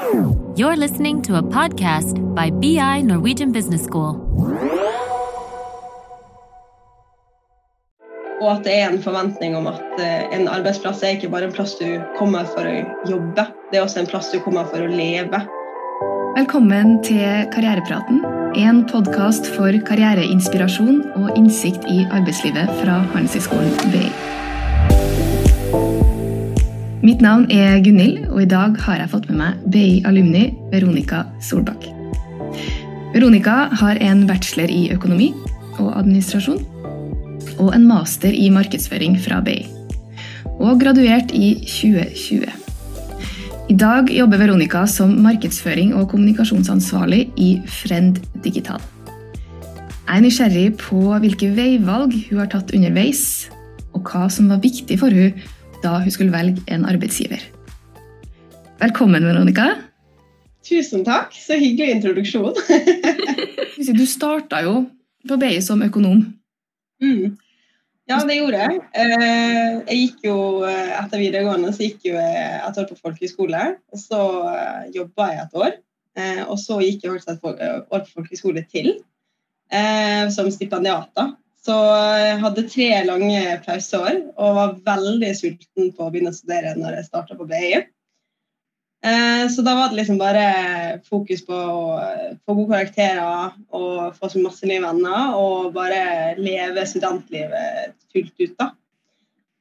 You're listening to a podcast by BI Norwegian Business School. Og at det er en forventning om at eh, en arbeidsplass er ikke bare en plass du kommer for å jobbe, det er også en plass du kommer for å leve. Velkommen til Karrierepraten, en podkast for karriereinspirasjon og innsikt i arbeidslivet fra Handelshøyskolen BI. Mitt navn er Gunhild, og i dag har jeg fått med meg BI-alumni Veronica Solbakk. Veronica har en bachelor i økonomi og administrasjon og en master i markedsføring fra BI, og graduert i 2020. I dag jobber Veronica som markedsføring- og kommunikasjonsansvarlig i Frend Digital. Jeg er nysgjerrig på hvilke veivalg hun har tatt underveis, og hva som var viktig for hun da hun skulle velge en arbeidsgiver. Velkommen, Veronica. Tusen takk. Så hyggelig introduksjon. Du starta jo på BI som økonom. Mm. Ja, det gjorde jeg. Eh, jeg gikk jo eh, Etter videregående så gikk jo et år på folkehøyskole. Og så eh, jobba jeg et år. Og så gikk jeg også et år på folkehøyskole til som stipendiat. da. Så jeg hadde tre lange pauseår og var veldig sulten på å begynne å studere når jeg starta på BI. Eh, så da var det liksom bare fokus på å få gode karakterer og få så masse nye venner og bare leve studentlivet fullt ut, da.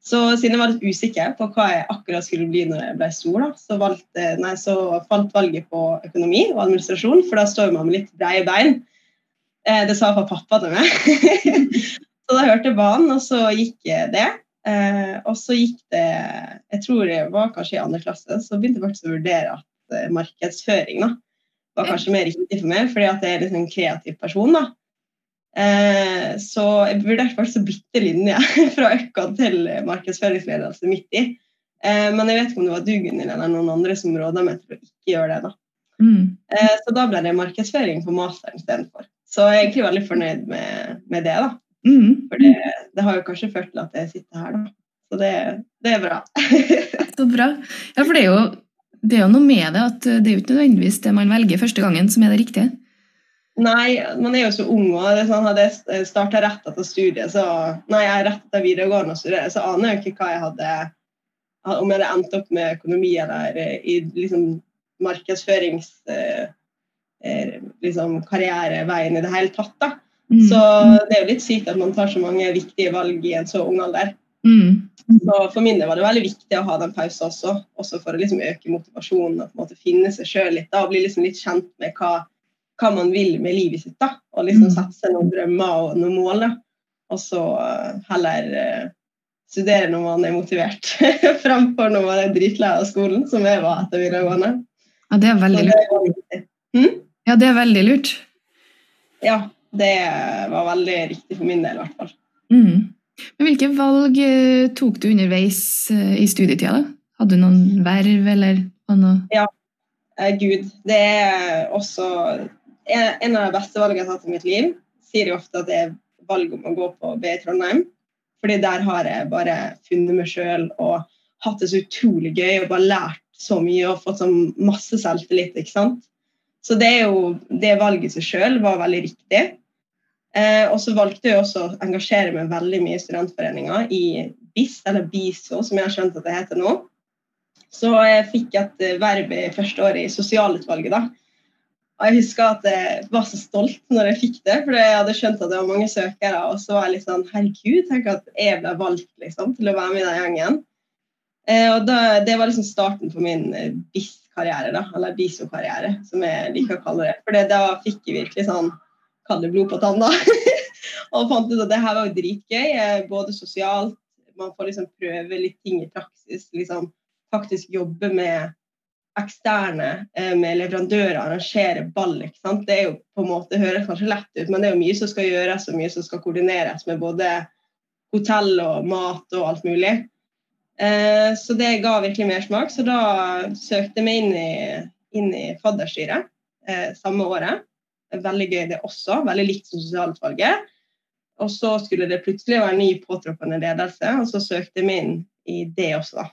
Så siden jeg var litt usikker på hva jeg akkurat skulle bli når jeg ble stor, da, så, valgte, nei, så falt valget på økonomi og administrasjon, for da står man med litt breie bein. Eh, det sa pappa til meg. så da hørte jeg banen, og så gikk det. Eh, og så gikk det Jeg tror det var kanskje i andre klasse, så begynte jeg faktisk å vurdere at eh, markedsføring da, var kanskje mer riktig for meg, fordi at jeg er liksom en kreativ person. da. Eh, så jeg vurderte faktisk å bytte linje fra Økka til markedsføringsledelse midt i. Eh, men jeg vet ikke om det var du, Gunhild, eller noen andre som råda meg til å ikke gjøre det. da. Mm. Eh, så da ble det markedsføring på masteren istedenfor. Så jeg er egentlig veldig fornøyd med, med det. da. Mm. For det, det, har jo kanskje ført til at jeg sitter her, da. Så det, det er bra. Så bra. Ja, for det er, jo, det er jo noe med det at det er jo ikke nødvendigvis det man velger første gangen, som er det riktige. Nei, man er jo så ung. og det er sånn, Hadde jeg starta rett etter studiet, så Nei, jeg er rett etter videregående og studerer, så aner jeg ikke hva jeg hadde Om jeg hadde endt opp med økonomi eller i liksom markedsførings... Eh, eh liksom karriereveien i det hele tatt. da. Mm. Så det er jo litt sykt at man tar så mange viktige valg i en så ung alder. Mm. Så For min del var det veldig viktig å ha den pausen også, også for å liksom øke motivasjonen og på en måte finne seg sjøl litt da, og bli liksom litt kjent med hva, hva, man vil med livet sitt. da, Og liksom mm. sette noen drømmer og noen mål. da, Og så uh, heller uh, studere når man er motivert, framfor når man er dritlei av skolen, som jeg var etter videregående. Ja, det er veldig lurt. Hm? Ja, det er veldig lurt. Ja, det var veldig riktig for min del, i hvert fall. Mm. Men hvilke valg uh, tok du underveis uh, i studietida? da? Hadde du noen verv eller noe? Ja, uh, gud. Det er også en av de beste valgene jeg har tatt i mitt liv. Sier jo ofte at det er valg om å gå på B i Trondheim. Fordi der har jeg bare funnet meg sjøl og hatt det så utrolig gøy og bare lært så mye og fått sånn masse selvtillit. ikke sant? Så det er jo, det valget seg sjøl var veldig riktig. Eh, og så valgte jeg også å engasjere meg veldig mye i studentforeninger i BIS, eller BISO, som jeg har skjønt at det heter nå. Så jeg fikk et verb verv i første året i sosialutvalget. da. Og jeg husker at jeg var så stolt når jeg fikk det, for jeg hadde skjønt at det var mange søkere. Og så var jeg litt sånn Herregud, tenk at jeg ble valgt liksom, til å være med i den gjengen. Eh, og da, Det var liksom starten på min eh, BIS-karriere, da, eller BISO-karriere, som jeg liker å kalle det. For da fikk jeg virkelig sånn kalde blod på tanna. og fant ut at det her var jo dritgøy, eh, både sosialt, man får liksom prøve litt ting i praksis. liksom Faktisk jobbe med eksterne, eh, med leverandører, arrangere ball. ikke sant? Det er jo på en måte, høres kanskje lett ut, men det er jo mye som skal gjøres og mye som skal koordineres med både hotell og mat og alt mulig. Eh, så det ga virkelig mersmak. Så da søkte jeg meg inn i, inn i fadderstyret eh, samme året veldig gøy det også. Veldig likt som sosialutvalget. Og så skulle det plutselig være ny påtroppende ledelse, og så søkte jeg meg inn i det også.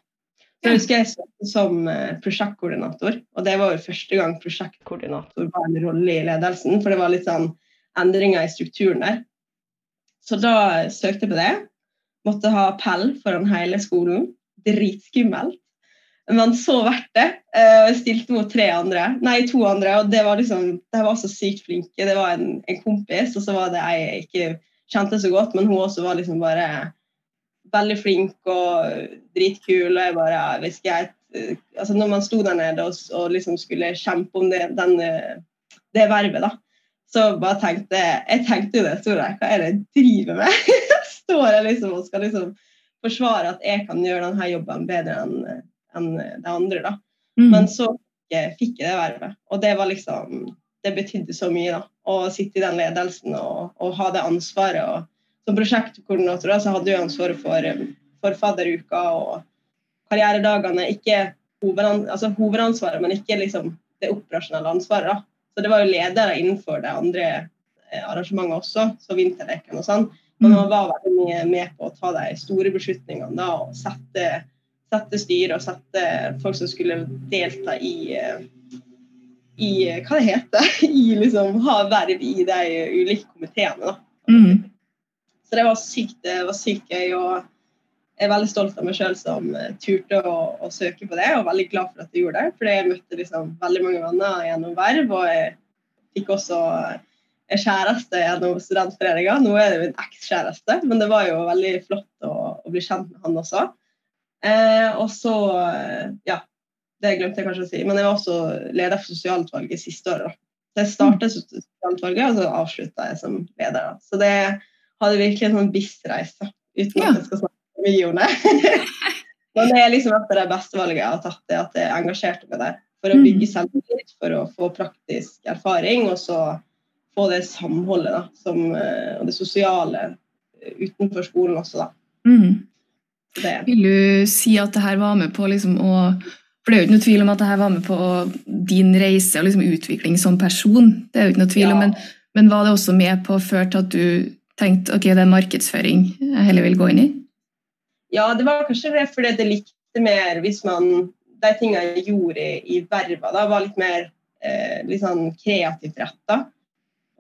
Så jeg husker jeg søkte som eh, prosjektkoordinator, og det var jo første gang prosjektkoordinator var en rolle i ledelsen, for det var litt sånn endringer i strukturen der. Så da søkte jeg på det. Måtte ha pell foran hele skolen. Dritskummelt. Men så verdt det. Eh, jeg stilte mot tre andre, nei, to andre, og det var liksom, var så sykt flinke. Det var en, en kompis, og så var det ei jeg ikke kjente så godt, men hun også var liksom bare veldig flink og dritkul. og jeg bare, hvis jeg, altså Når man sto der nede og, og liksom skulle kjempe om det, den, det vervet, da, så bare tenkte jeg tenkte jo det, sto der, hva er det jeg driver med? Står jeg liksom og skal liksom forsvare at jeg kan gjøre denne jobben bedre enn en det andre. da. Mm. Men så fikk jeg det vervet, og det var liksom det betydde så mye. da, Å sitte i den ledelsen og, og ha det ansvaret. og Som prosjektkoordinator da, så hadde jeg ansvaret for, for fadderuka og karrieredagene. Ikke hovedans altså, hovedansvaret, men ikke liksom det operasjonelle ansvaret. da. Så det var jo ledere innenfor det andre eh, arrangementet også, så vinterleken og sånn. Men man var veldig mye med på å ta de store beslutningene da, og sette sette styre og sette folk som skulle delta i, eh, i hva det heter, i liksom ha verv i de ulike komiteene. Mm. Så det var sykt, det var sykt gøy. og jeg er veldig stolt av meg sjøl som eh, turte å, å, søke på det, og veldig glad for at jeg gjorde det. For jeg møtte liksom veldig mange venner gjennom verv, og jeg fikk også kjæreste gjennom studentforeninga. Nå er det min ekskjæreste, men det var jo veldig flott å, å, bli kjent med han også. Eh, og så Ja, det glemte jeg kanskje å si, men jeg var også leder for sosialutvalget siste året. Så jeg startet sosialutvalget, og så avslutta jeg som leder. Da. Så det hadde virkelig en sånn BIS-reise, uten ja. at jeg skal snakke mye om det. men det er liksom et av de beste valgene jeg har tatt, det at jeg engasjerte meg der. For å bygge mm. selvtillit, for å få praktisk erfaring, og så få det samholdet da, som, eh, og det sosiale utenfor skolen også. da. Mm. Det. Vil du si at det her var med på liksom å For det er jo ikke noe tvil om at det her var med på din reise og liksom utvikling som person. Det er jo ikke noe tvil ja. om, men, men, var det også med på å føre til at du tenkte ok, det er markedsføring jeg heller vil gå inn i? Ja, det var kanskje det fordi det likte mer hvis man De tingene jeg gjorde i, i verva, da var litt mer eh, litt sånn kreativt retta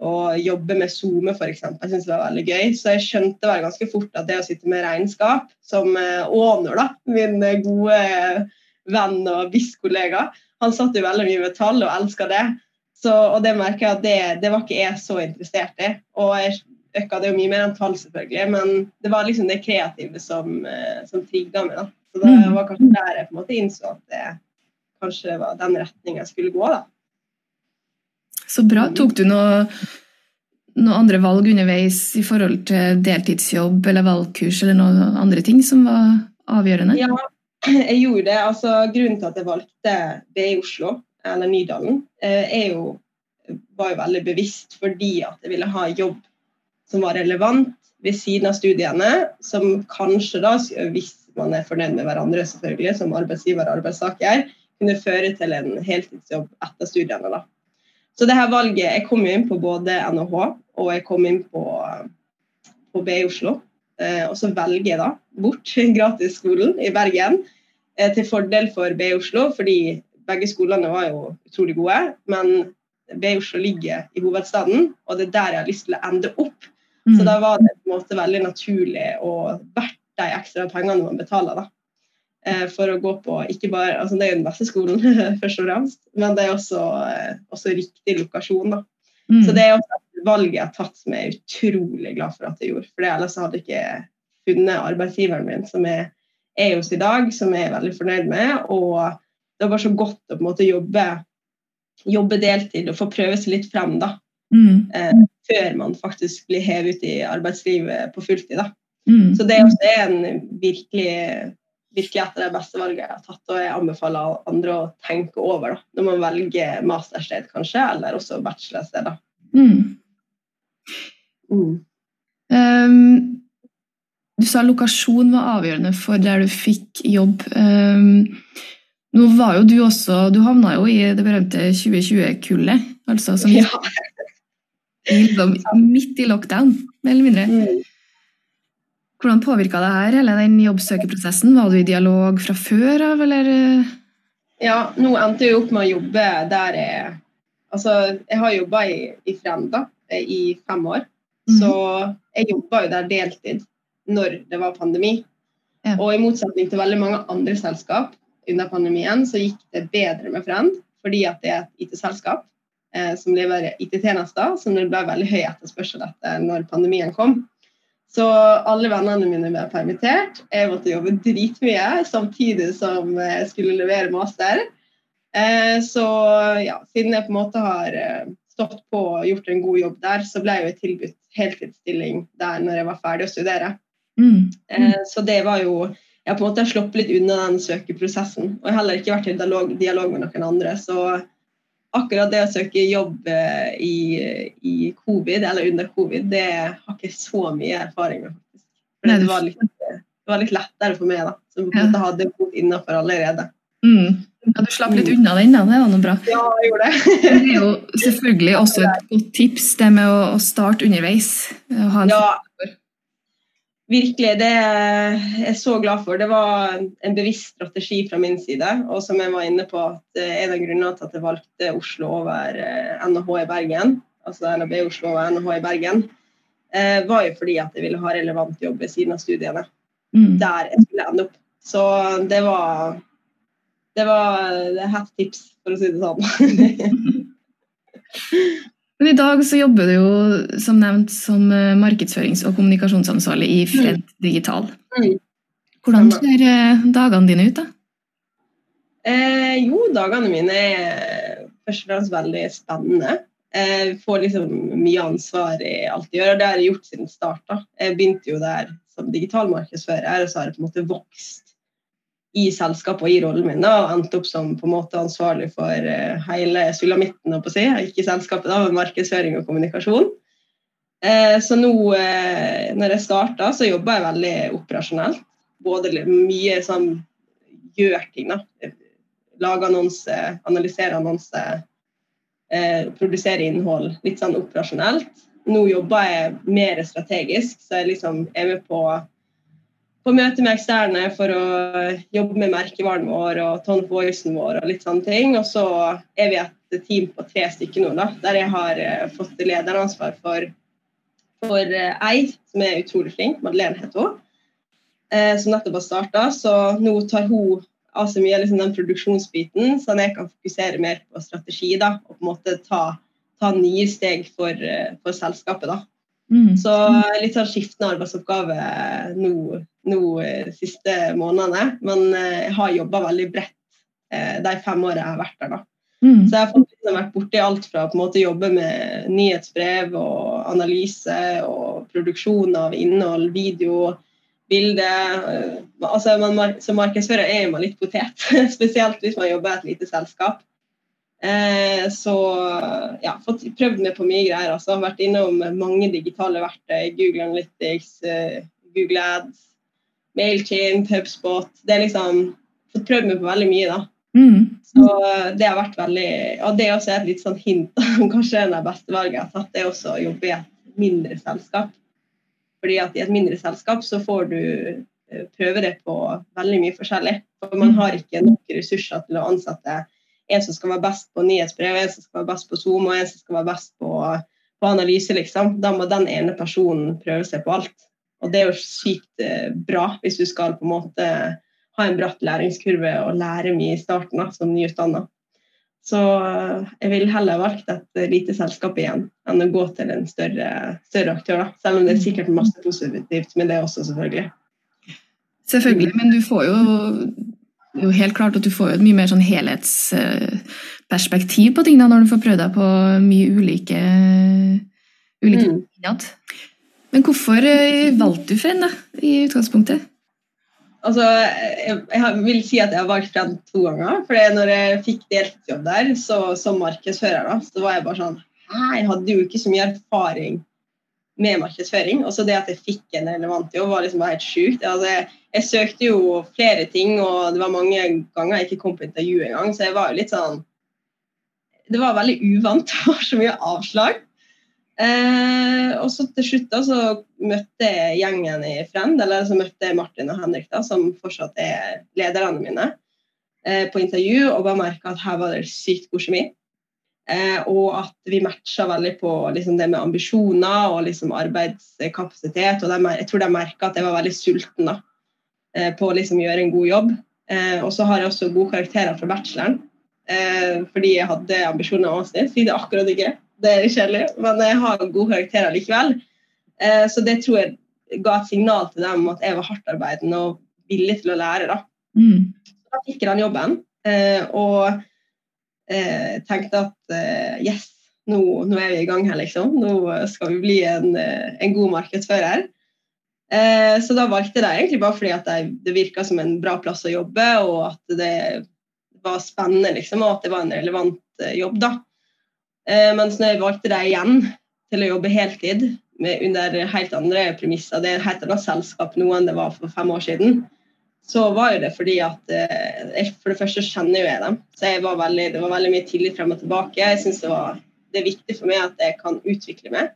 og jobbe med SoMe f.eks. Jeg synes det var veldig gøy. Så jeg skjønte vel ganske fort at det å sitte med regnskap, som Åner, eh, da, min gode venn og BIS-kollega, han satt jo veldig mye med tall og elska det. Så, og det merker jeg at det, det, var ikke jeg så interessert i. Og jeg økka det jo mye mer enn tall, selvfølgelig, men det var liksom det kreative som, eh, som trigga meg. da. Så det mm. var kanskje der jeg på en måte innså at det kanskje var den retningen jeg skulle gå. da. Så bra. Tok du noe, noe andre valg underveis i forhold til deltidsjobb eller valgkurs eller noen andre ting som var avgjørende? Ja, jeg gjorde det. Altså, grunnen til at jeg valgte BI Oslo, eller Nydalen, eh, er jo, var jo veldig bevisst fordi at jeg ville ha jobb som var relevant ved siden av studiene, som kanskje da, hvis man er fornøyd med hverandre selvfølgelig, som arbeidsgiver og arbeidstaker, kunne føre til en heltidsjobb etter studiene. da. Så det her valget Jeg kom jo inn på både NHH og jeg kom inn på, på BI Oslo. Eh, og så velger jeg da bort gratisskolen i Bergen eh, til fordel for BI Oslo, fordi begge skolene var jo utrolig gode. Men BI Oslo ligger i hovedstaden, og det er der jeg har lyst til å ende opp. Mm. Så da var det på en måte veldig naturlig og verdt de ekstra pengene man betaler. da. Eh, for å gå på ikke bare, altså Det er jo den beste skolen, først og fremst, men det er også, eh, også riktig lokasjon. da. Mm. Så det er også et valg jeg har tatt som jeg er utrolig glad for at jeg gjorde. For ellers hadde jeg ikke funnet arbeidsgiveren min, som jeg er hos i dag, som jeg er veldig fornøyd med. Og det var bare så godt å på en måte jobbe, jobbe deltid og få prøve seg litt frem. da. Mm. Eh, før man faktisk blir hevet ut i arbeidslivet på fulltid. da. Mm. Så det er også en virkelig virkelig et av de beste valgene jeg har tatt, og jeg anbefaler andre å tenke over da, når man velger mastersted, kanskje, eller også bachelorsted. Mm. Mm. Um, du sa lokasjon var avgjørende for der du fikk jobb. Um, nå var jo du også Du havna jo i det berømte 2020-kullet, altså som ja. midt i lockdown, mer eller mindre. Mm. Hvordan påvirka det her hele den jobbsøkeprosessen? Var du i dialog fra før av, eller? Ja, nå endte jeg opp med å jobbe der jeg Altså, jeg har jobba i, i Frenda i fem år. Mm. Så jeg jobba jo der deltid når det var pandemi. Ja. Og i motsetning til veldig mange andre selskap under pandemien, så gikk det bedre med Frend fordi at det er et IT-selskap eh, som leverer IT-tjenester, som det ble veldig høy etterspørsel etter når pandemien kom. Så alle vennene mine ble permittert. Jeg måtte jobbe dritmye samtidig som jeg skulle levere master. Eh, så ja, siden jeg på en måte har eh, stått på og gjort en god jobb der, så ble jeg jo tilbudt heltidsstilling der når jeg var ferdig å studere. Mm. Mm. så det var jo Jeg har på en måte sluppet litt unna den søkeprosessen. Og jeg har heller ikke vært i dialog, dialog med noen andre. Så akkurat det å søke jobb eh, i, i, covid, eller under covid, det har ikke så mye erfaring med. faktisk. For det, var litt, det var litt lettere for meg, da. Som på en måte hadde fot innafor allerede. Mm. Ja, Du slapp litt unna den, da. Det var noe bra. Ja, jeg gjorde det. det er jo selvfølgelig også et godt tips, det med å, starte underveis. ja, virkelig. Det er jeg så glad for. Det var en bevisst strategi fra min side. Og som jeg var inne på, at en av grunnene til at jeg valgte Oslo over NHH i Bergen, altså NHB Oslo og NHH i Bergen, eh, var jo fordi at jeg ville ha relevant jobb ved siden av studiene. Mm. Der jeg skulle ende opp. Så det var det var et hett tips, for å si det sånn. Men i dag så jobber du jo som nevnt som eh, markedsførings- og kommunikasjonsansvarlig i Fred mm. Digital. Mm. Hvordan ser eh, dagene dine ut, da? Eh, jo, dagene mine er først og fremst veldig spennende. Jeg får liksom mye ansvar i alt jeg gjør, og det har jeg gjort siden start. Jeg begynte jo der som digital markedsfører, og så har jeg på en måte vokst i selskapet og i rollen min, da, og endte opp som på en måte ansvarlig for uh, hele sulamitten, si. ikke selskapet, da, men markedsføring og kommunikasjon. Uh, så nå, uh, når jeg starta, så jobba jeg veldig operasjonelt. Både mye sånn gjør ting, da. Lage annonse, analysere annonse, produsere innhold. Litt sånn operasjonelt. Nå jobber jeg mer strategisk, så jeg liksom er med på på møte med eksterne for å jobbe med merkevaren vår og tone of voicen vår og litt sånne ting. Og så er vi et team på tre stykker nå, da, der jeg har uh, fått lederansvar for, for uh, ei som er utrolig flink, Madeleine heter hun, uh, som nettopp har starta. Så nå tar hun av seg mye av liksom, den produksjonsbiten, så jeg kan fokusere mer på strategi da, og på en måte ta, ta nye steg for, for selskapet. da. Mm. Så litt sånn skiftende arbeidsoppgave nå, nå de siste månedene. Men eh, jeg har jobba veldig bredt eh, de fem årene jeg har vært der. da. Mm. Så jeg har faktisk liksom vært borti alt fra måte jobbe med nyhetsbrev og analyse og produksjon av innhold, video, bilde. Altså, man, som markedsfører er man litt potet, spesielt hvis man jobber i et lite selskap. Eh, så ja, fått prøvd meg på mye greier. altså Vært innom mange digitale verktøy. Google Analytics, eh, Google Ads, Mailchimp, HubSpot. Det er liksom fått prøvd meg på veldig mye, da. Mm. Så det har vært veldig Og det er også et litt sånn hint om kanskje en av de beste valgene jeg har tatt, det er også å jobbe i et mindre selskap. Fordi at i et mindre selskap så får du eh, prøve det på veldig mye forskjellig. For man har ikke nok ressurser til å ansette en som skal være best på nyhetsbrev, en som skal være best på Zoom og en som skal være best på, på analyse. liksom. Da må den ene personen prøve seg på alt. Og det er jo sykt eh, bra hvis du skal på en måte ha en bratt læringskurve og lære mye i starten da, som nyutdanna. Så eh, jeg vil heller valgt et lite selskap igjen enn å gå til en større, større aktør. Da. Selv om det er sikkert masse positivt med det også, selvfølgelig. Selvfølgelig, men du får jo jo helt klart at du får et mye mer sånn helhetsperspektiv på ting da, når du får prøvd deg på mye ulike, ulike mm. Men hvorfor eh, valgte du Frenn da, i utgangspunktet? Altså, jeg, jeg, vil si at jeg har valgt Frenn to ganger. for når jeg fikk deltidsjobb der så, som markedsfører, da, så var jeg bare sånn Jeg hadde jo ikke så mye erfaring med markedsføring. Også det at jeg fikk en relevant jobb, var liksom helt sjukt. Altså, jeg, jeg, søkte jo flere ting, og det var mange ganger jeg ikke kom på intervju engang, så jeg var jo litt sånn Det var veldig uvant. Det var så mye avslag. Eh, og så til slutt da, så møtte jeg gjengen i Frend, eller så møtte jeg Martin og Henrik, da, som fortsatt er lederne mine, eh, på intervju, og bare merka at her var det sykt god kjemi. Eh, og at vi matcha veldig på liksom, det med ambisjoner og liksom, arbeidskapasitet. Og de, jeg tror de merka at jeg var veldig sulten da, eh, på å liksom, gjøre en god jobb. Eh, og så har jeg også gode karakterer fra bacheloren, eh, fordi jeg hadde ambisjoner avsnitt. Fordi det akkurat ikke det er kjedelig, men jeg har gode karakterer likevel. Eh, så det tror jeg ga et signal til dem om at jeg var hardtarbeidende og villig til å lære. Da, Mm. da fikk jeg den jobben. Eh, og eh, tenkte at yes, nå, nå er vi i gang her, liksom. Nå skal vi bli en, en god markedsfører. Eh, så da valgte jeg det egentlig bare fordi at det, det virka som en bra plass å jobbe, og at det var spennende, liksom, og at det var en relevant eh, jobb. da. Eh, mens når jeg valgte det igjen til å jobbe heltid med, under helt andre premisser, det er et helt annet selskap nå enn det var for fem år siden, så var jo det fordi at eh, jeg, For det første kjenner jo jeg dem, så jeg var veldig, det var veldig mye tillit frem og tilbake. Jeg synes det, det er viktig for meg at jeg kan utvikle meg,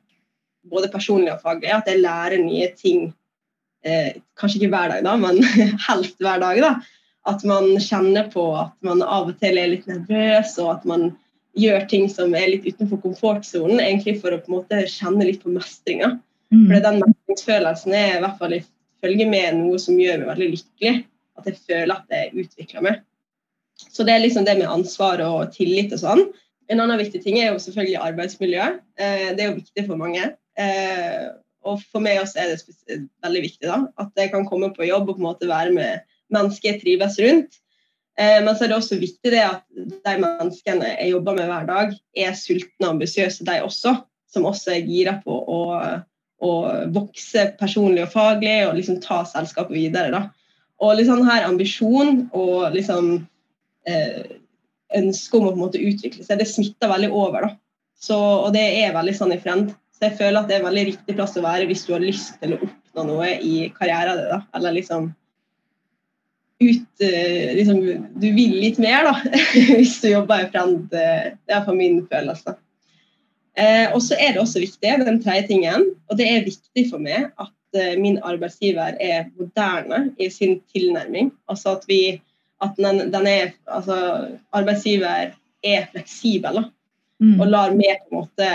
både personlig og faglig. At jeg lærer nye ting. Eh, kanskje ikke hver dag, da, men helst hver dag. da, At man kjenner på at man av og til er litt nervøs, og at man gjør ting som er litt utenfor komfortsonen, egentlig for å på en måte kjenne litt på mestringa. Mm. For den mestringsfølelsen er i hvert fall følge med noe som gjør meg veldig lykkelig. At jeg føler at jeg utvikler meg. Så det er liksom det med ansvar og tillit og sånn. En annen viktig ting er jo selvfølgelig arbeidsmiljø. Eh, det er jo viktig for mange. Eh, og for meg også er det veldig viktig da, at jeg kan komme på jobb og på en måte være med mennesker jeg trives rundt. Eh, men så er det også viktig det at de menneskene jeg jobber med hver dag, er sultne og ambisiøse, de også. Som også er gira på å, å vokse personlig og faglig og liksom ta selskapet videre. da. Og liksom her ambisjon og liksom eh, ønske om å på en måte utvikle seg, det smitter veldig over. da. Så, og det er veldig sånn i Frend. Så jeg føler at det er en veldig riktig plass å være hvis du har lyst til å oppnå noe i karrieren din. da. Eller liksom ut eh, liksom, Du vil litt mer, da, hvis du jobber i Frend. eh, Det er for min følelse. Eh, og så er det også viktig, den tredje tingen, og det er viktig for meg at eh, min arbeidsgiver er moderne i sin tilnærming. Altså at vi at den, den er altså, arbeidsgiver er fleksibel da, Mm. og lar meg på en måte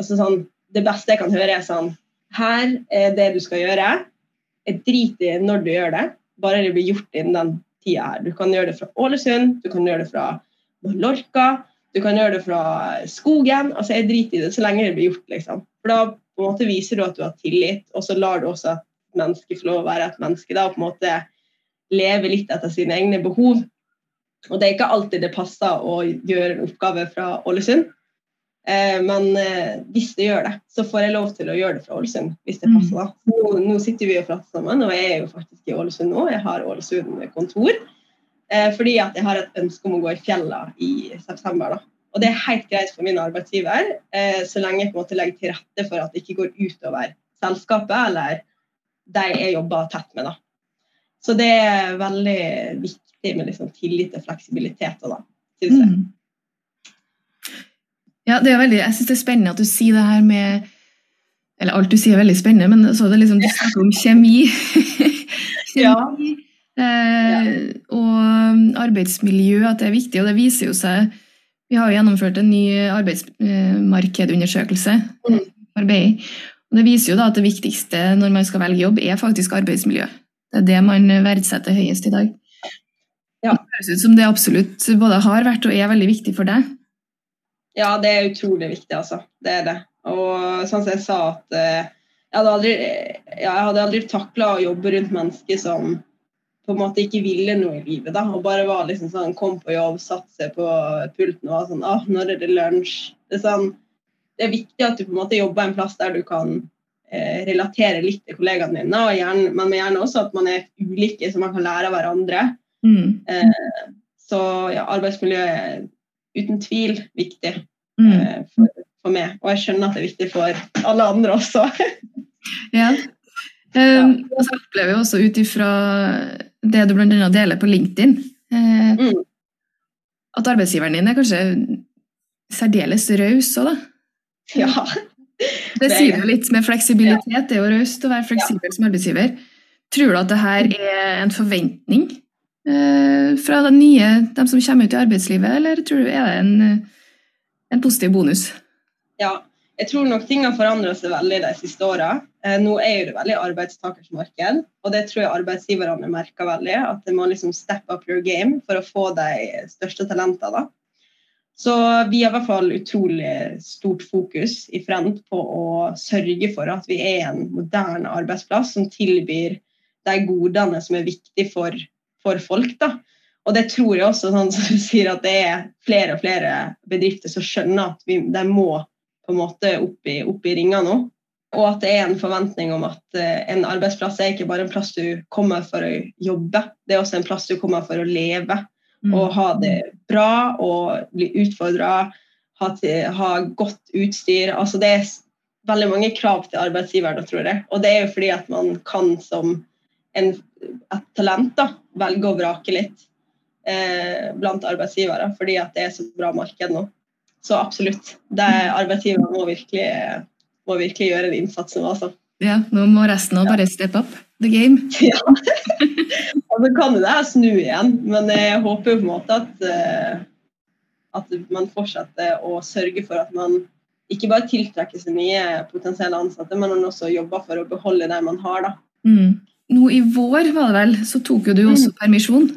altså sånn, Det beste jeg kan høre, er sånn Her er det du skal gjøre. Jeg driter i når du gjør det, bare det blir gjort innen den tida her. Du kan gjøre det fra Ålesund, du kan gjøre det fra Mallorca, du kan gjøre det fra skogen. altså Jeg driter i det så lenge det blir gjort. liksom. For Da på en måte viser du at du har tillit, og så lar du også et menneske få lov å være et menneske. da, og på en måte leve litt etter sine egne behov. Og det er ikke alltid det passer å gjøre en oppgave fra Ålesund. Eh, men eh, hvis det gjør det, så får jeg lov til å gjøre det fra Ålesund. hvis det Mm. passer da. Nå, nå sitter vi og prater sammen, og jeg er jo faktisk i Ålesund nå. Jeg har Ålesund kontor. Eh, fordi at jeg har et ønske om å gå i fjella i september. da. Og det er helt greit for min arbeidsgiver, så lenge jeg på en måte legger til rette for at det ikke går utover selskapet eller de jeg jobber tett med. da. Så det er veldig viktig med liksom tillit og fleksibilitet. Da, synes jeg. Mm. Ja, det er veldig, jeg syns det er spennende at du sier det her med Eller alt du sier er veldig spennende, men så er det liksom, du snakker om kjemi. kjemi eh, og arbeidsmiljø, at det er viktig. Og det viser jo seg Vi har jo gjennomført en ny arbeidsmarkedundersøkelse. Mm. for og Det viser jo da at det viktigste når man skal velge jobb, er faktisk arbeidsmiljø. Det er det man verdsetter høyest i dag. Ja. Det høres ut som det absolutt både har vært og er veldig viktig for deg. Ja, det er utrolig viktig, altså. Det er det. Og sånn som jeg sa at eh, jeg hadde aldri, ja, jeg hadde aldri takla å jobbe rundt mennesker som på en måte ikke ville noe i livet. da, Og bare var liksom sånn, kom på jobb, satte seg på pulten og var sånn ah, når er det lunsj? Det er, sånn, det er viktig at du på en måte jobber en plass der du kan eh, relatere litt til kollegaene dine, og gjerne, men gjerne også at man er ulike, så man kan lære av hverandre. Mm. Eh, så ja, arbeidsmiljø er uten tvil viktig Mm. eh, for, for meg. Og jeg skjønner at det er viktig for alle andre også. Ja. Um, og så opplever jeg også ut ifra det du bl.a. deler på LinkedIn, eh, Mm. at arbeidsgiveren din er kanskje særdeles raus òg, da. ja, Det sier jo litt med fleksibilitet. Det er jo raust å være fleksibel som arbeidsgiver. Tror du at det her er en forventning fra de nye, de som kommer ut i arbeidslivet, eller tror du er det en, en positiv bonus? Ja, jeg tror nok ting har forandra seg veldig de siste åra. Eh, nå er det veldig arbeidstakersmarked, og det tror jeg arbeidsgiverne merker veldig. At de må liksom step up your game for å få de største talentene. Så vi har i hvert fall utrolig stort fokus i Frend på å sørge for at vi er en moderne arbeidsplass som tilbyr de godene som er viktige for, for folk. da. Og det tror jeg også, sånn som du sier, at det er flere og flere bedrifter som skjønner at vi, de må på en måte opp i, opp i ringa nå. Og at det er en forventning om at uh, en arbeidsplass er ikke bare en plass du kommer for å jobbe, det er også en plass du kommer for å leve mm. og ha det bra og bli utfordra, ha, ha, godt utstyr. Altså det er veldig mange krav til arbeidsgiver, da, tror jeg. Og det er jo fordi at man kan som en, et talent da, velge å vrake litt eh, blant arbeidsgivere, fordi at det er så bra marked nå. Så absolutt. Arbeidsgivere må virkelig må virkelig gjøre en innsats nå, altså. Ja, nå må resten òg bare step up the game. Ja. og så kan det her snu igjen, men jeg håper jo på en måte at, uh, at man fortsetter å sørge for at man ikke bare tiltrekker seg nye potensielle ansatte, men man også jobber for å beholde det man har. da. Mm. Nå i vår var det vel, så tok jo du også mm. permisjon?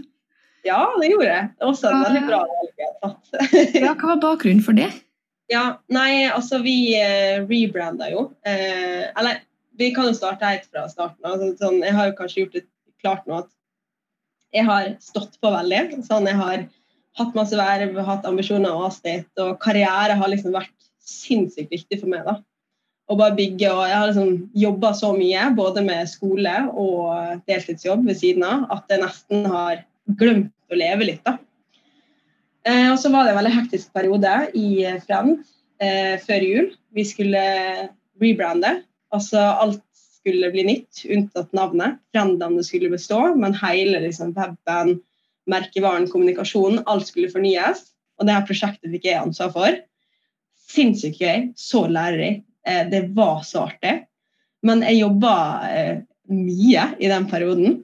Ja, det gjorde jeg. Det var også et veldig bra valg jeg har tatt. ja, hva var bakgrunnen for det? Ja, nei, altså vi eh, rebranda jo. Eh, eller vi kan jo starte helt fra starten. Altså, sånn, jeg har jo kanskje gjort det klart nå at jeg har stått på veldig. Sånn, jeg har hatt masse verv, hatt ambisjoner og avsnitt, og karriere har liksom vært sinnssykt viktig for meg. da. Å bare bygge, og Jeg har liksom jobba så mye, både med skole og deltidsjobb ved siden av, at jeg nesten har glemt å leve litt. da. Eh, og så var det en veldig hektisk periode i Frem, eh, før jul. Vi skulle rebrande. Altså alt skulle bli nytt, unntatt navnet. Frendene skulle bestå, men hele liksom, weben, merkevaren, kommunikasjonen, alt skulle fornyes. Og det her prosjektet fikk jeg ansvar for. Sinnssykt gøy. Så lærerik. Eh, det var så artig. Men jeg jobba eh, mye i den perioden.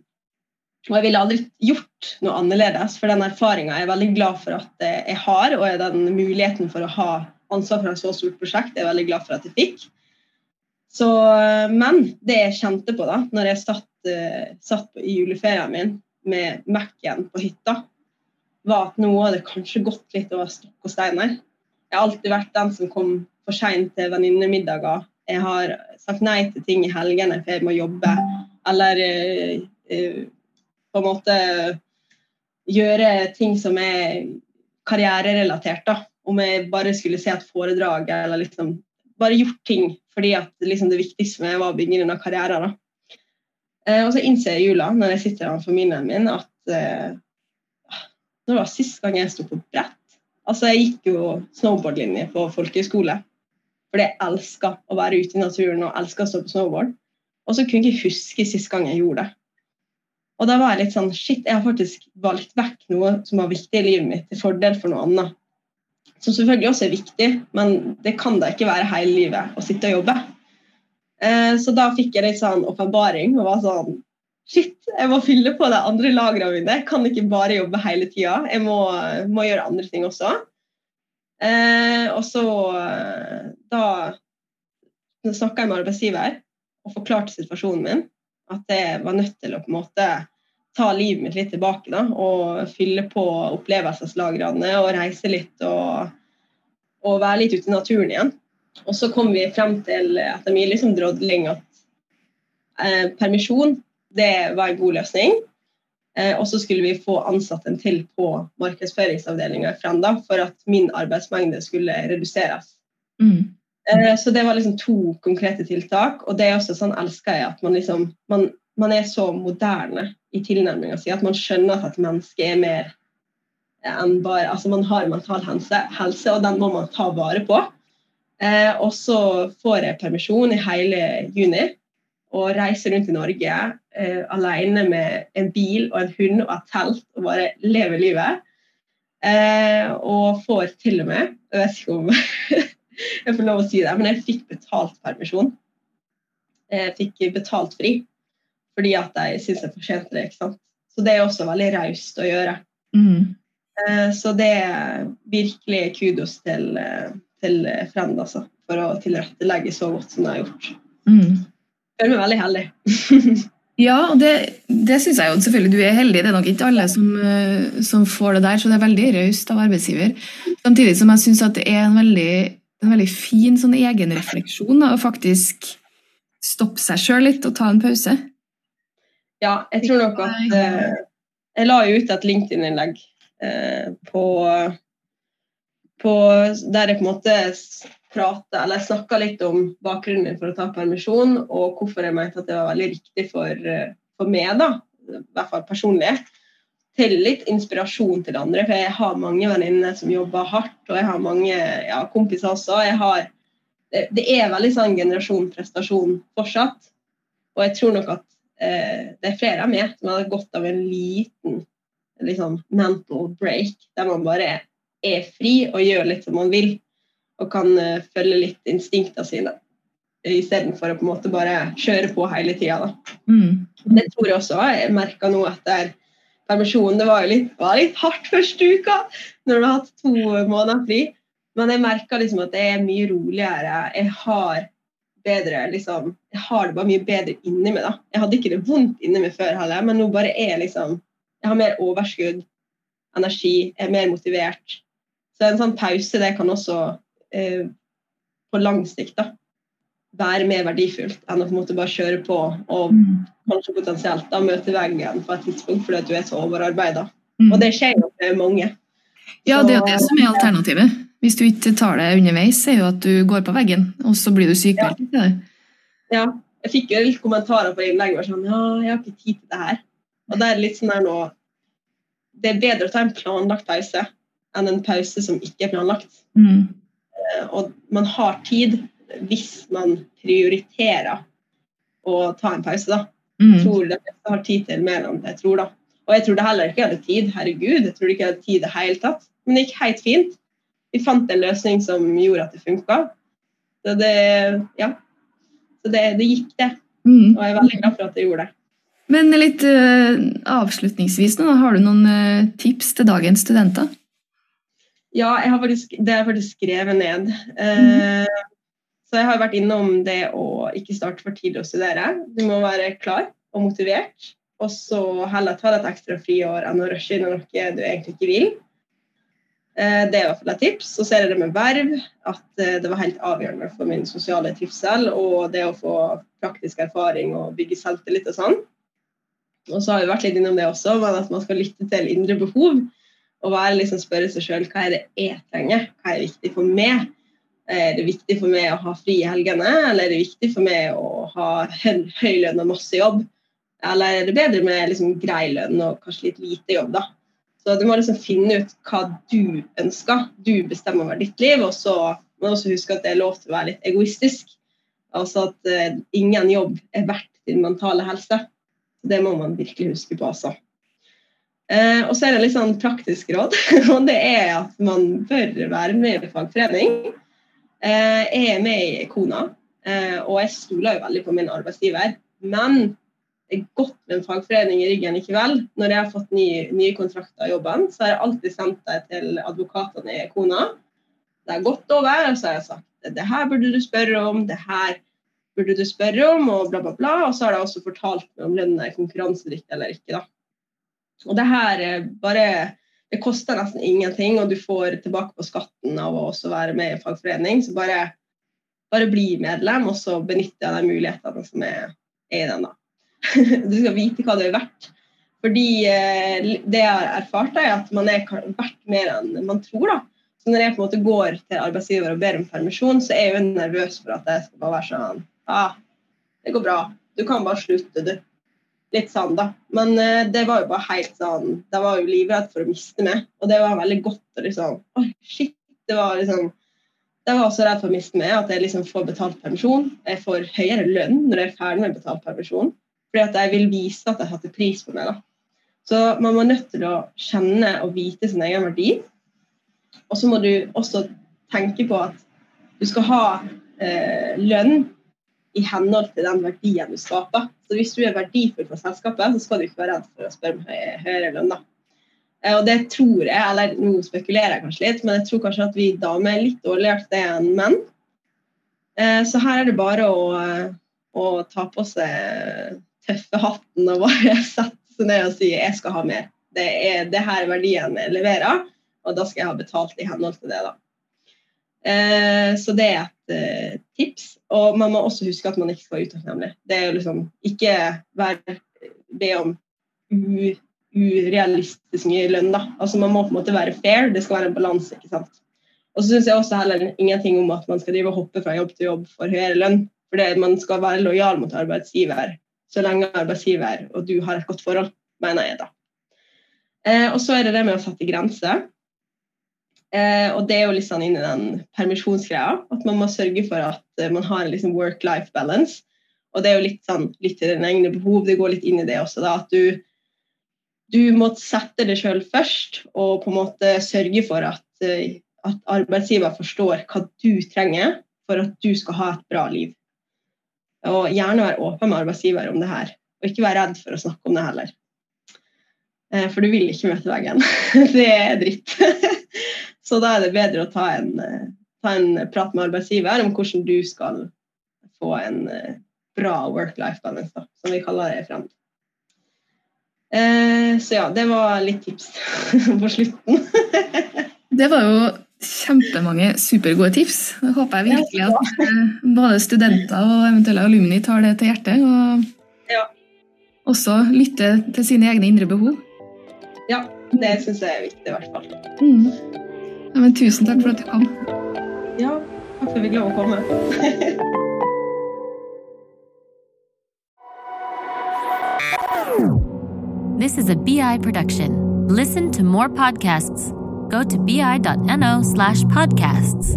Og jeg ville aldri gjort noe annerledes, for den erfaringa er jeg veldig glad for at jeg har, og den muligheten for å ha ansvar for et så stort prosjekt jeg er veldig glad for at jeg fikk. Så, men det jeg kjente på da når jeg satt, satt i juleferien min med Mac-en på hytta, var at nå hadde kanskje gått litt over stokk og stein her. Jeg har alltid vært den som kom for seint til venninnemiddager. Jeg har sagt nei til ting i helgene for jeg må jobbe. Eller uh, på en måte gjøre ting som er karriererelatert. da. Om jeg bare skulle se et foredrag eller liksom bare gjort ting fordi at liksom det viktigste med var å bygge denne karrieren. da. Eh, og så innser jeg i jula, når jeg sitter med familien min, at eh, det var sist gang jeg sto på brett. Altså, Jeg gikk jo snowboardlinje på folkehøyskole fordi jeg elsker å være ute i naturen og elsker å stå på snowboard. Og så kunne jeg ikke huske sist gang jeg gjorde det. Og da var jeg litt sånn Shit, jeg har faktisk valgt vekk noe som var viktig i livet mitt, til fordel for noe annet. Som selvfølgelig også er viktig, men det kan da ikke være hele livet å sitte og jobbe. Eh, så da fikk jeg litt sånn åpenbaring og var sånn Shit, jeg må fylle på de andre lagrene mine. Jeg kan ikke bare jobbe hele tida. Jeg må, må, gjøre andre ting også. Eh, og så da snakka jeg med arbeidsgiver og forklarte situasjonen min. At jeg var nødt til å på en måte ta livet mitt litt tilbake da, og fylle på opplevelseslagrene og reise litt og, og, være litt ute i naturen igjen. Og så kom vi frem til, etter mye liksom drodling, at eh, permisjon det var en god løsning. Eh, og så skulle vi få ansatt en til på markedsføringsavdelinga i Frenda for at min arbeidsmengde skulle reduseres. Mm. Eh, så det var liksom to konkrete tiltak. Og det er også sånn elsker jeg at man liksom man, man er så moderne i tilnærminga si at man skjønner at et menneske er mer enn bare Altså man har mental helse, helse og den må man ta vare på. Eh, og så får jeg permisjon i hele juni og reiser rundt i Norge eh, alene med en bil og en hund og et telt og bare lever livet. Eh, og får til og med Jeg vet ikke om jeg får lov å si det, men jeg fikk betalt permisjon. Jeg fikk betalt fri fordi at jeg syns jeg fortjente det. ikke sant? Så det er også veldig raust å gjøre. Mm. Eh, så det er virkelig kudos til, eh, til Frend altså, for å tilrettelegge så godt som de har gjort. Mm. Føler meg veldig heldig. Ja, og det, det syns jeg jo selvfølgelig du er heldig. Det er nok ikke alle som, eh, som får det der, så det er veldig raust av arbeidsgiver. Samtidig som jeg syns det er en veldig, en veldig fin sånn egenrefleksjon å faktisk stoppe seg sjøl litt og ta en pause. Ja, jeg tror nok at eh, Jeg la jo ut et LinkedIn-innlegg eh, på, på Der jeg på en måte prata eller snakka litt om bakgrunnen min for å ta permisjon, og hvorfor jeg mente at det var veldig riktig for, eh, for meg, da, i hvert fall personlig. Til litt inspirasjon til andre, for jeg har mange venninner som jobber hardt, og jeg har mange ja, kompiser også. Har, det, det er veldig sånn generasjon prestasjon fortsatt, og jeg tror nok at eh, det er flere av meg som har gått av en liten liksom, mental break, der man bare er fri og gjør litt som man vil og kan uh, følge litt instinktene sine. Istedenfor å på en måte bare kjøre på hele tida. Mm. Det tror jeg også jeg merka nå etter permisjonen. Det var jo litt, var litt hardt første uka når du har hatt to måneder fri. Men jeg merka liksom at det er mye roligere. Jeg har bedre liksom, Jeg har det bare mye bedre inni meg. da. Jeg hadde ikke det vondt inni meg før heller, men nå bare er liksom Jeg har mer overskudd, energi, jeg er mer motivert. Så en sånn pause det kan også eh, på lang sikt da, være mer verdifullt enn å på en måte bare kjøre på og Mm. kanskje potensielt da møte veggen på et tidspunkt fordi at du er så overarbeida. Mm. Og det skjer jo med mange. Ja, det er jo det som er alternativet. Hvis du ikke tar det underveis, er jo at du går på veggen, og så blir du sykmeldt. Ja. Ja, jeg fikk jo litt kommentarer på innlegget sånn Ja, jeg har ikke tid til det her. Og det er litt sånn her nå Det er bedre å ta en planlagt pause enn en pause som ikke er planlagt. Mm. Eh, Og man har tid hvis man prioriterer å ta en pause, da. Jeg Mm. tror de fleste har tid til mer enn jeg tror, da. Og jeg trodde heller ikke jeg hadde tid. Herregud, jeg trodde ikke jeg hadde tid i det hele tatt. Men det gikk helt fint. Vi fant en løsning som gjorde at det funka. Så det Ja. Så det, det gikk, det. Mm. Og jeg er veldig glad for at det gjorde det. Men litt uh, avslutningsvis, nå, har du noen uh, tips til dagens studenter? Ja, jeg har faktisk, det har jeg faktisk skrevet ned. Eh, Så jeg har vært innom det å ikke starte for tidlig å studere. Du må være klar og motivert. Og så heller ta deg et ekstra friår enn å rushe inn i noe du egentlig ikke vil. Eh, Det er i hvert fall et tips. Så ser jeg det med verv, at eh, det var helt avgjørende for min sosiale trivsel og det å få praktisk erfaring og bygge selvtillit og sånn. Og så har vi vært litt innom det også, men at man skal lytte til indre behov. Og være liksom spørre seg sjøl hva er det jeg trenger, hva er viktig for meg. Er det viktig for meg å ha fri i helgene, eller er det viktig for meg å ha høy, lønn og masse jobb? Eller er det bedre med liksom grei lønn og kanskje litt lite jobb, da? Så du må liksom finne ut hva du ønsker. Du bestemmer over ditt liv, og så må du også huske at det er lov til å være litt egoistisk. Altså at uh, ingen jobb er verdt din mentale helse. Det må man virkelig huske på, altså. Eh, og så er det litt sånn praktisk råd, og det er at man bør være med i fagforening. Eh, jeg er med i Kona, eh, og jeg stoler jo veldig på min arbeidsgiver. Men det er godt med en fagforening i ryggen likevel. Når jeg har fått nye, nye kontrakter i jobben, så har jeg alltid sendt det til advokatene i Kona. Det har gått over, og så har jeg sagt det her burde du spørre om, det her burde du spørre om, og bla, bla, bla. Og så har de også fortalt meg om lønna er konkurransedyktig eller ikke. da. Og det her er bare Det koster nesten ingenting, og du får tilbake på skatten av å også være med i en fagforening. Så bare, bare bli medlem, og så benytte deg av de mulighetene som er, er i den. da. Du skal vite hva det er verdt. Fordi eh, det jeg har erfart, er at man er verdt mer enn man tror. da. Så når jeg på en måte går til arbeidsgiver og ber om permisjon, så er jeg jo nervøs for at jeg skal bare være sånn ah, Det går bra. Du kan bare slutte, du. Litt sånn, da. Men uh, det var jo bare helt sånn De var jo livredd for å miste meg, og det var veldig godt å liksom Oi, shit. Det var liksom Jeg var også redd for å miste meg, at jeg liksom får betalt permisjon. Jeg får høyere lønn når jeg er ferdig med betalt permisjon. Fordi at jeg vil vise at jeg satte pris på meg. da. Så man må nødt til å kjenne og vite sin egen verdi. Og så må du også tenke på at du skal ha eh, lønn i henhold til den verdien du skaper. Så hvis du er verdifull for selskapet, så skal du ikke være redd for å spørre om høyere lønn. Eh, og det tror jeg, eller nå spekulerer jeg kanskje litt, men jeg tror kanskje at vi damer er litt dårligere til det enn menn. Eh, så her er det bare å, å ta på seg tøffe hatten og bare sette seg ned og si jeg skal ha mer. Det er det her verdien jeg leverer, og da skal jeg ha betalt i henhold til det. da. Eh, så det er et eh, tips. Og man må også huske at man ikke skal være utakknemlig. Det er jo liksom ikke være, be om urealistisk mye lønn, da. Altså man må på en måte være fair, det skal være en balanse, ikke sant. Og så syns jeg også heller ingenting om at man skal drive og hoppe fra jobb til jobb for høyere lønn. For man skal være lojal mot arbeidsgiver så lenge arbeidsgiver og du har et godt forhold, mener jeg da. Eh, og så er det det med å sette grenser. Eh, og det er jo litt sånn inn i den permisjonsgreia. At man må sørge for at eh, man har en liksom work-life balance. Og det er jo litt sånn litt til dine egne behov. Det går litt inn i det også. da, At du, du må sette det sjøl først og på en måte sørge for at, eh, at arbeidsgiver forstår hva du trenger for at du skal ha et bra liv. Og gjerne være åpen med arbeidsgiver om det her. Og ikke være redd for å snakke om det heller. Eh, for du vil ikke møte veggen. det er dritt. Så da er det bedre å ta en, eh, ta en prat med arbeidsgiver om hvordan du skal få en eh, bra work-life balance, da, som vi kaller det i Fremd. Eh, så ja, det var litt tips på slutten. det var jo kjempemange supergode tips. Jeg håper jeg virkelig at eh, både studenter og eventuelle alumni tar det til hjertet. Og ja. også lytter til sine egne indre behov. Ja, det syns jeg er viktig, i hvert fall. Mm. Ja, men tusen takk for at du kom. Ja, takk for at vi fikk lov å komme. This is a BI production. Listen to more podcasts. Go to bi.no slash podcasts.